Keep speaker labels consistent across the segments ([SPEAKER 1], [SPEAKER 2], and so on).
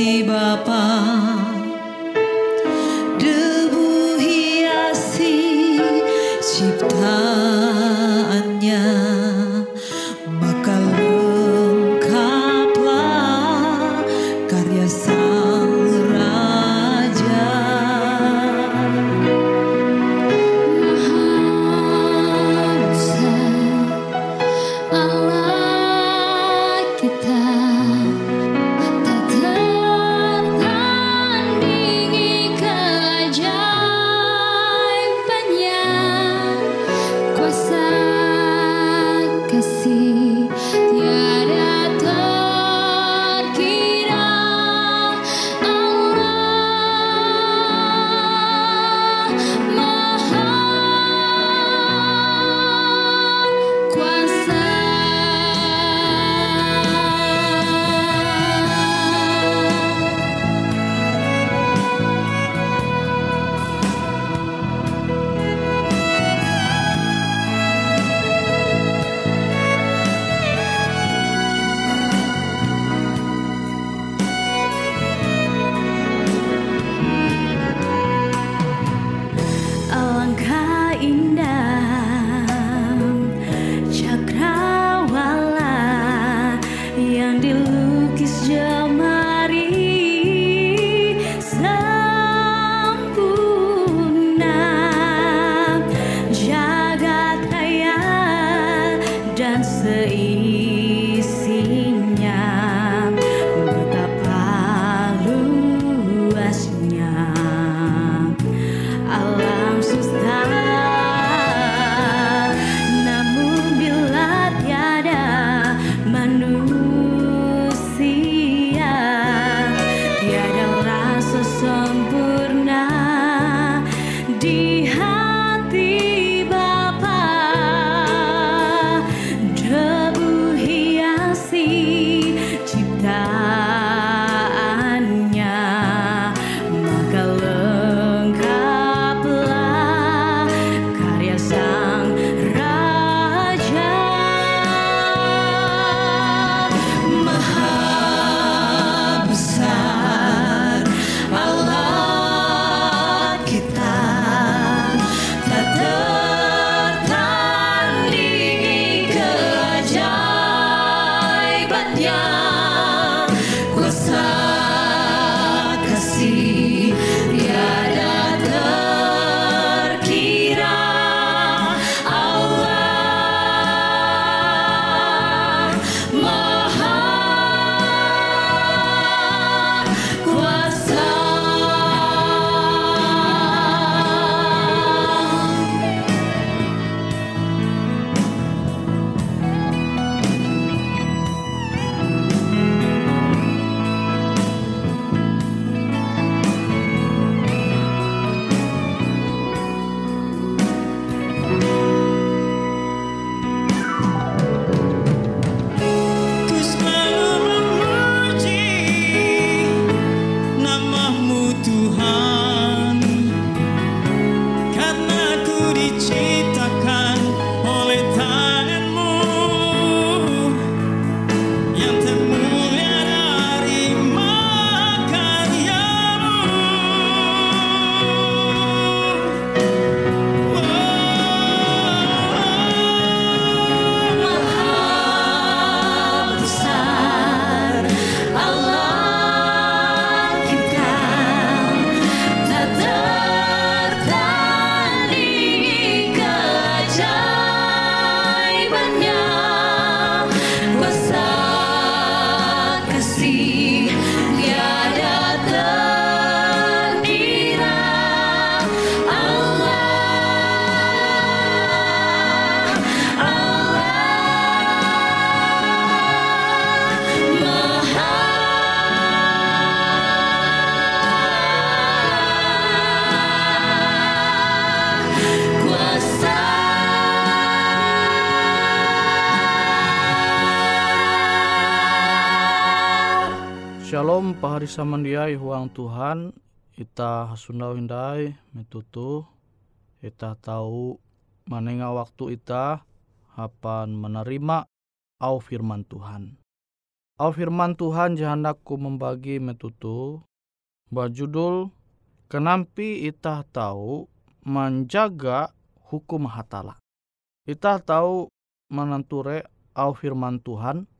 [SPEAKER 1] Merci Bapa.
[SPEAKER 2] Pahari samandiai huang Tuhan Ita hasundau hindai metutu Ita tahu manenga waktu ita Hapan menerima au firman Tuhan. Au firman Tuhan jahandaku membagi metutu Bajudul Kenampi ita tahu menjaga hukum hatala. Ita tahu menenture au firman Tuhan.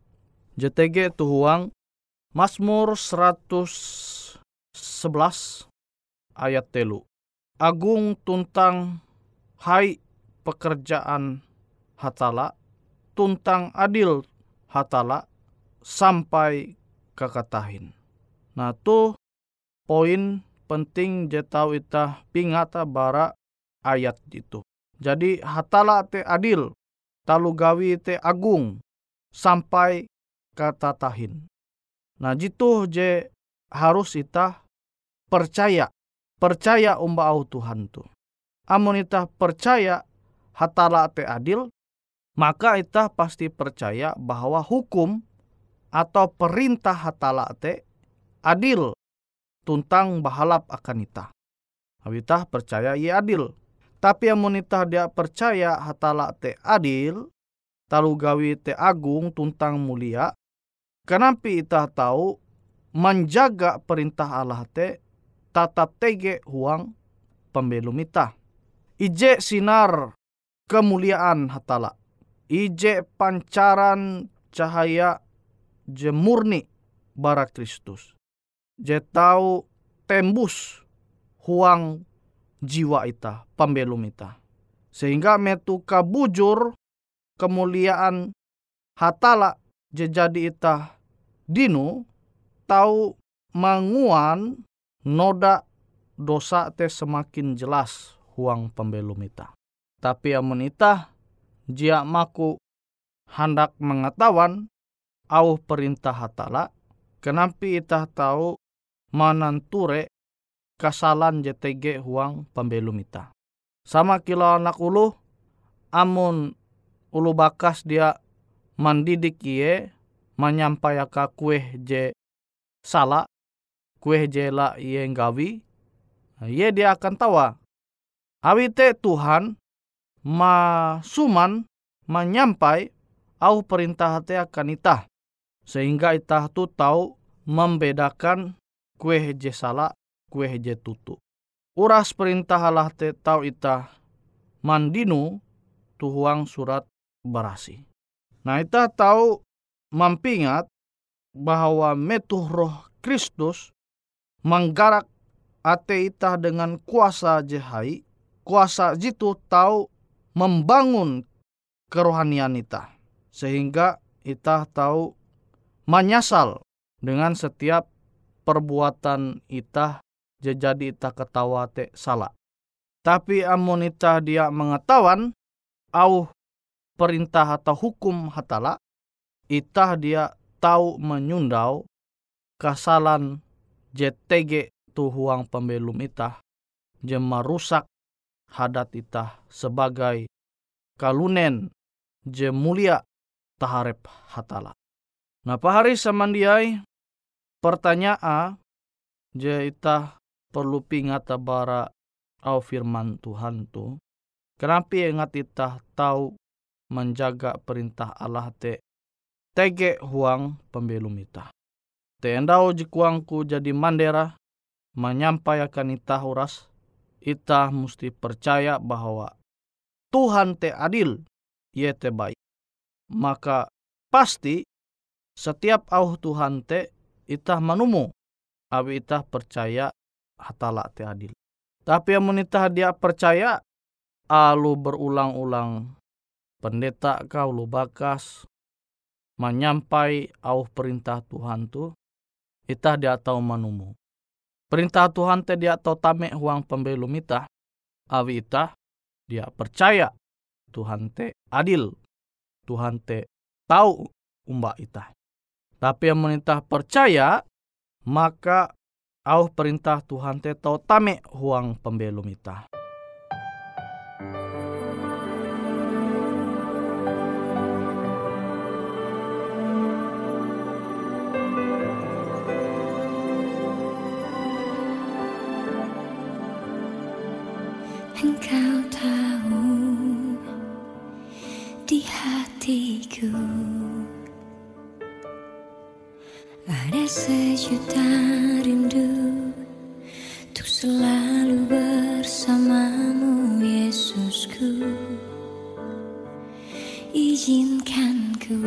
[SPEAKER 2] JTG tuhuang Mazmur 111 ayat telu. Agung tuntang hai pekerjaan hatala, tuntang adil hatala, sampai kakatahin. Nah tuh poin penting jetau ita pingata bara ayat itu. Jadi hatala te adil, talu gawi te agung, sampai katatahin. Nah jitu je harus ita percaya. Percaya umba au Tuhan tu. Amun ita percaya hatala te adil, maka ita pasti percaya bahwa hukum atau perintah hatala te adil tuntang bahalap akan ita. Awita percaya ia adil. Tapi amun ita dia percaya hatala te adil, talu gawi te agung tuntang mulia, Kenapa kita tahu menjaga perintah Allah te tata tege huang pembelum ita. Ije sinar kemuliaan hatala. Ije pancaran cahaya jemurni bara Kristus. Je tahu tembus huang jiwa ita, pembelum ita. Sehingga metu kabujur kemuliaan hatala jadi ita dinu tahu manguan noda dosa te semakin jelas huang pembelum ita. Tapi amun ita jia maku hendak mengetahuan au perintah hatala, kenapa ita tahu mananture kasalan JTG huang pembelum ita. Sama kilo anak ulu, amun ulu bakas dia mandidik iye menyampaikan kue je salah kue je la iye gawi iye dia akan tawa. Awite Tuhan ma suman menyampai au perintah te akan itah. Sehingga itah tu tahu membedakan kue je salah kue je tutu. Uras perintah Allah te tahu itah. Mandinu tuhuang surat berasi. Nah, kita tahu mampingat bahwa metuh roh Kristus menggarak ate ita dengan kuasa jehai, kuasa jitu tahu membangun kerohanian ita. Sehingga ita tahu menyasal dengan setiap perbuatan ita jadi ita ketawa te salah. Tapi amun ita dia mengetahuan, au perintah atau hukum hatala, itah dia tahu menyundau kasalan JTG tuhuang pembelum itah, jema rusak hadat itah sebagai kalunen je mulia taharep hatala. Nah pahari samandiai pertanyaan je itah perlu pingat bara au firman Tuhan tu. Kenapa ingat itah tahu menjaga perintah Allah te tege huang pembelum ita. Te endau jikuangku jadi mandera menyampaikan ita huras, ita mesti percaya bahwa Tuhan te adil, ye te baik. Maka pasti setiap au Tuhan te ita manumu, abi ita percaya hatala te adil. Tapi yang menitah dia percaya, alu berulang-ulang pendeta kau lu bakas menyampai au perintah Tuhan tu itah dia tahu manumu. Perintah Tuhan te dia tahu tame huang pembelum itah. Awi itah dia percaya Tuhan te adil. Tuhan te tahu umba itah. Tapi yang menitah percaya maka au perintah Tuhan te tahu tame huang pembelum itah.
[SPEAKER 3] engkau tahu di hatiku. Ada sejuta rindu untuk selalu bersamamu Yesusku. Izinkan ku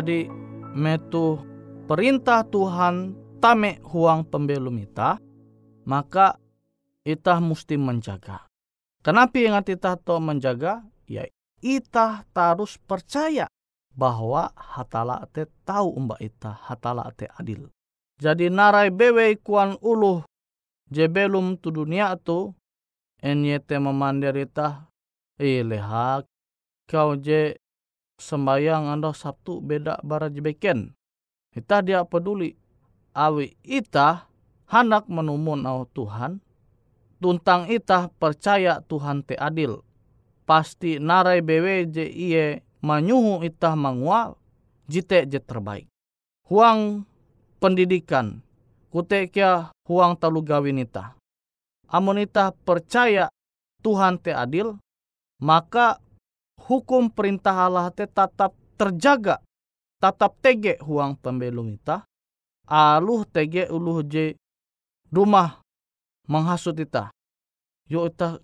[SPEAKER 2] Jadi metu perintah Tuhan tame huang pembelum ita, maka ita mesti menjaga. Kenapa ingat ita to menjaga? Ya ita harus percaya bahwa hatala te tahu umba ita hatala te adil. Jadi narai bewe kuan uluh je belum tu dunia tu enyete memanderita eh lehak kau je sembayang anda Sabtu beda bara jebeken. Ita dia peduli. Awi ita hendak menumun au Tuhan. Tuntang ita percaya Tuhan te adil. Pasti narai bewe je iye manyuhu ita mangwa jite je terbaik. Huang pendidikan Kute kia huang talu gawin ita. Amun ita percaya Tuhan te adil, maka hukum perintah Allah te tetap terjaga, tetap tege huang pembelum ita. Aluh tege uluh je rumah menghasut ita. Yo ita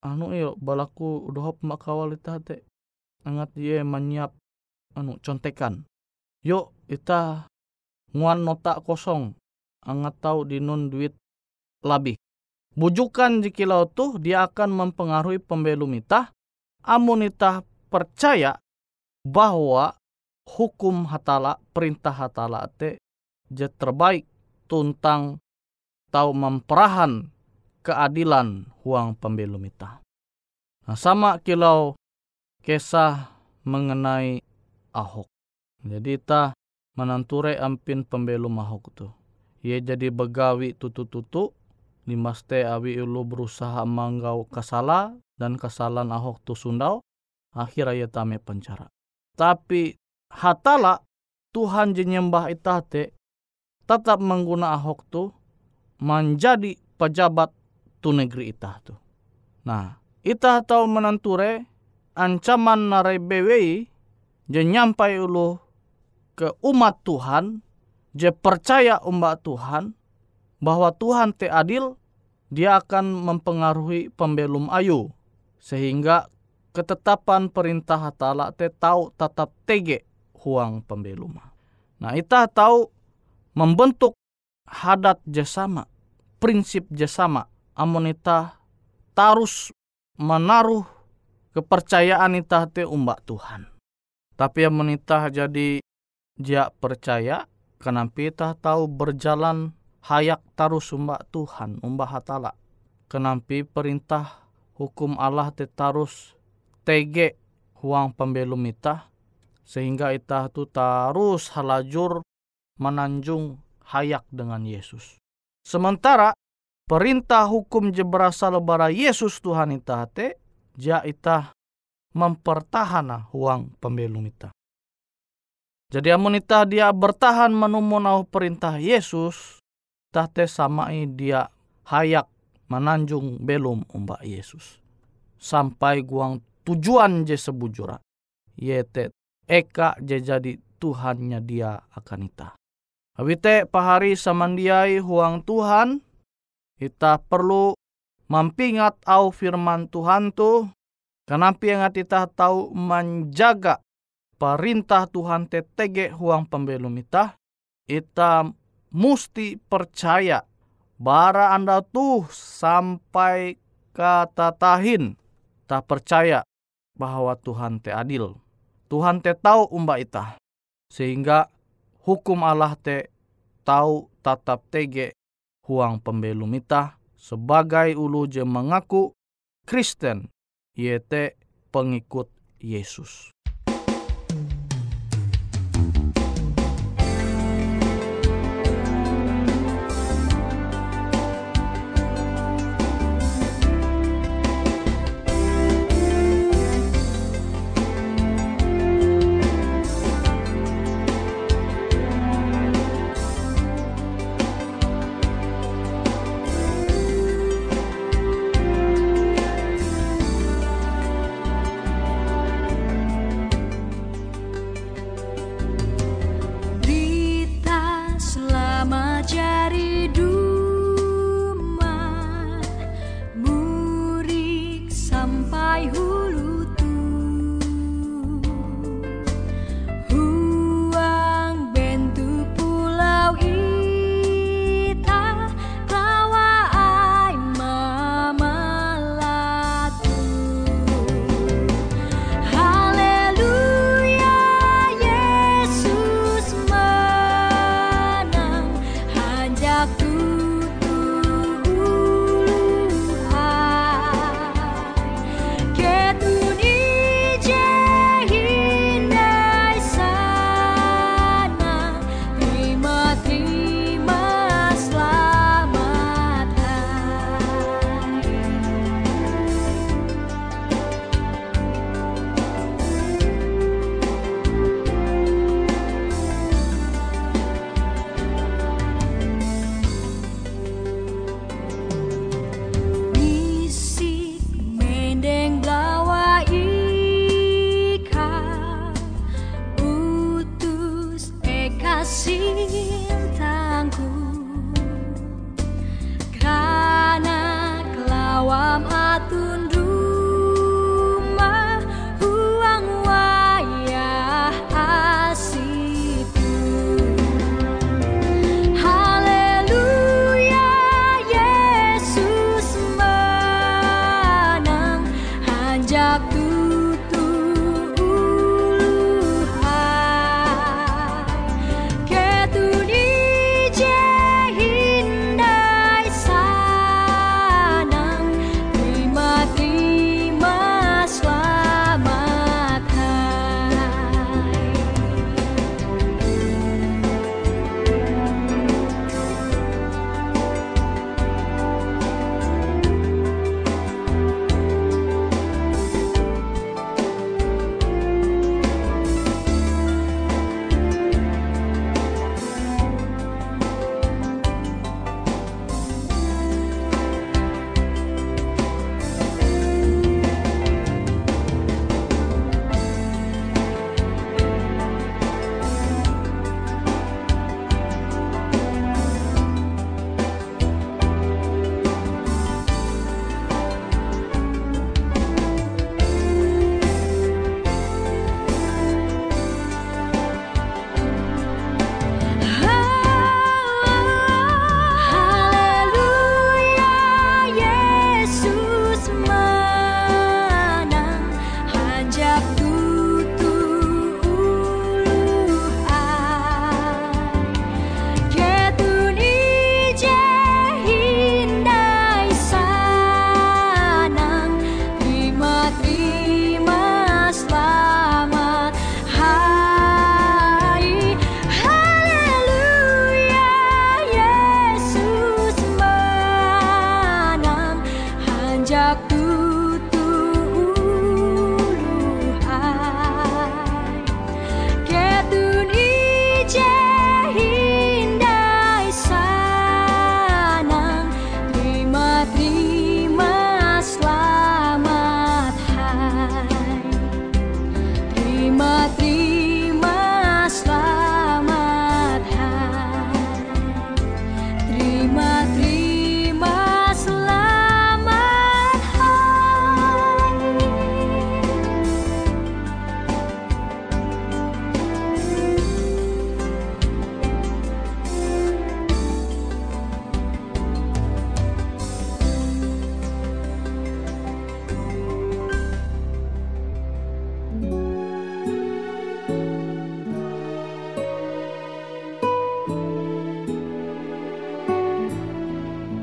[SPEAKER 2] anu yo balaku udah hop mak kawal ita te angat ye menyiap anu contekan. Yo ita nguan nota kosong angat tahu di nun duit labih. Bujukan jikilau tuh dia akan mempengaruhi pembelum ita. Amun ita percaya bahwa hukum hatala, perintah hatala te je terbaik tuntang tahu memperahan keadilan huang pembelum ita. Nah, sama kilau kisah mengenai Ahok. Jadi ita menanture ampin pembelum Ahok tu. Ia jadi begawi tutu-tutu limaste awi ulu berusaha manggau kasala dan kesalahan Ahok tu sundau akhir ia tame pencara. Tapi hatala Tuhan jenyembah itate tetap mengguna Ahok tu menjadi pejabat tu negeri itah tu. Nah, itah tahu menanture ancaman narai BWI je nyampai ulu ke umat Tuhan, je percaya umat Tuhan, bahwa Tuhan te adil, dia akan mempengaruhi pembelum ayu. Sehingga ketetapan perintah hatala te tahu tetap tege huang pembelum. Nah, kita tahu membentuk hadat jasama, prinsip jasama, amonita tarus menaruh kepercayaan ita te umbak Tuhan. Tapi amonita jadi dia percaya, kenapa ita tahu berjalan hayak tarus umbak Tuhan, umbak hatala. Kenapa perintah hukum Allah te tarus tege huang pembelum ita, sehingga ita tu tarus halajur menanjung hayak dengan Yesus. Sementara perintah hukum je berasal bara Yesus Tuhan ita te, ja ita mempertahan huang pembelum ita. Jadi amun ita dia bertahan menumunau perintah Yesus, tate samai dia hayak menanjung belum umbak Yesus. Sampai guang tujuan je sebujura. Yete eka je jadi Tuhannya dia akan ita. Habite pahari samandiai huang Tuhan, kita perlu mampingat au firman Tuhan tu, kenapa yang kita tahu menjaga perintah Tuhan tetege huang pembelum ita, ita musti percaya bara anda tuh sampai kata tahin tak percaya bahwa Tuhan te adil. Tuhan te tahu umba ita. Sehingga hukum Allah te tahu tatap tege huang pembelum ita sebagai ulu je mengaku Kristen yete pengikut Yesus.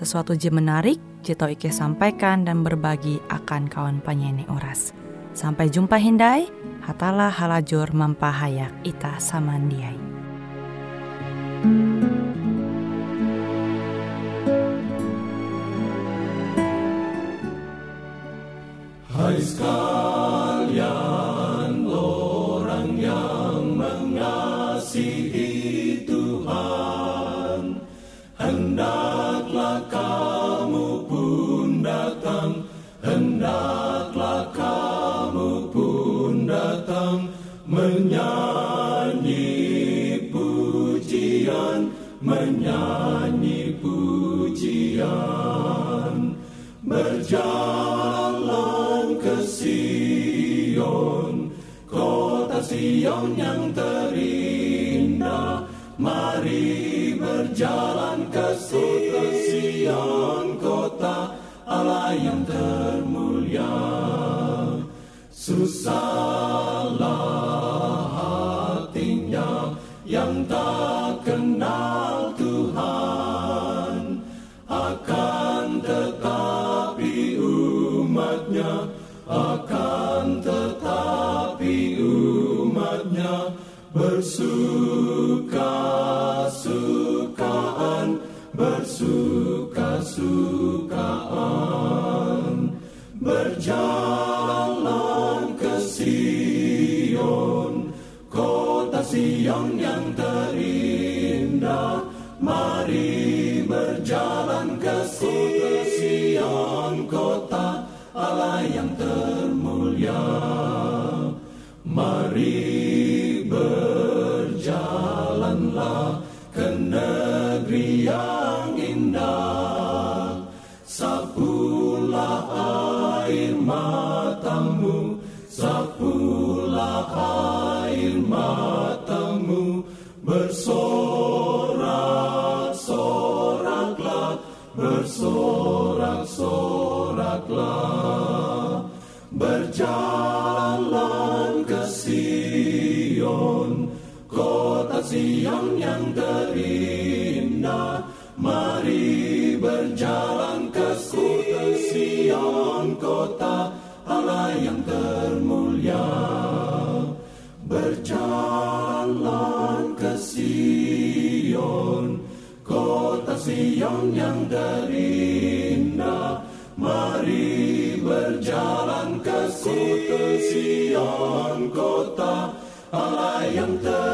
[SPEAKER 4] sesuatu je menarik, Jito Ike sampaikan dan berbagi akan kawan penyanyi oras. Sampai jumpa Hindai, hatalah halajur mampahayak ita samandiai.
[SPEAKER 5] Hai sekalian Sion yang terindah Mari berjalan matamu bersorak-soraklah Sion yang terindah mari berjalan ke Sion kota Allah yang terindah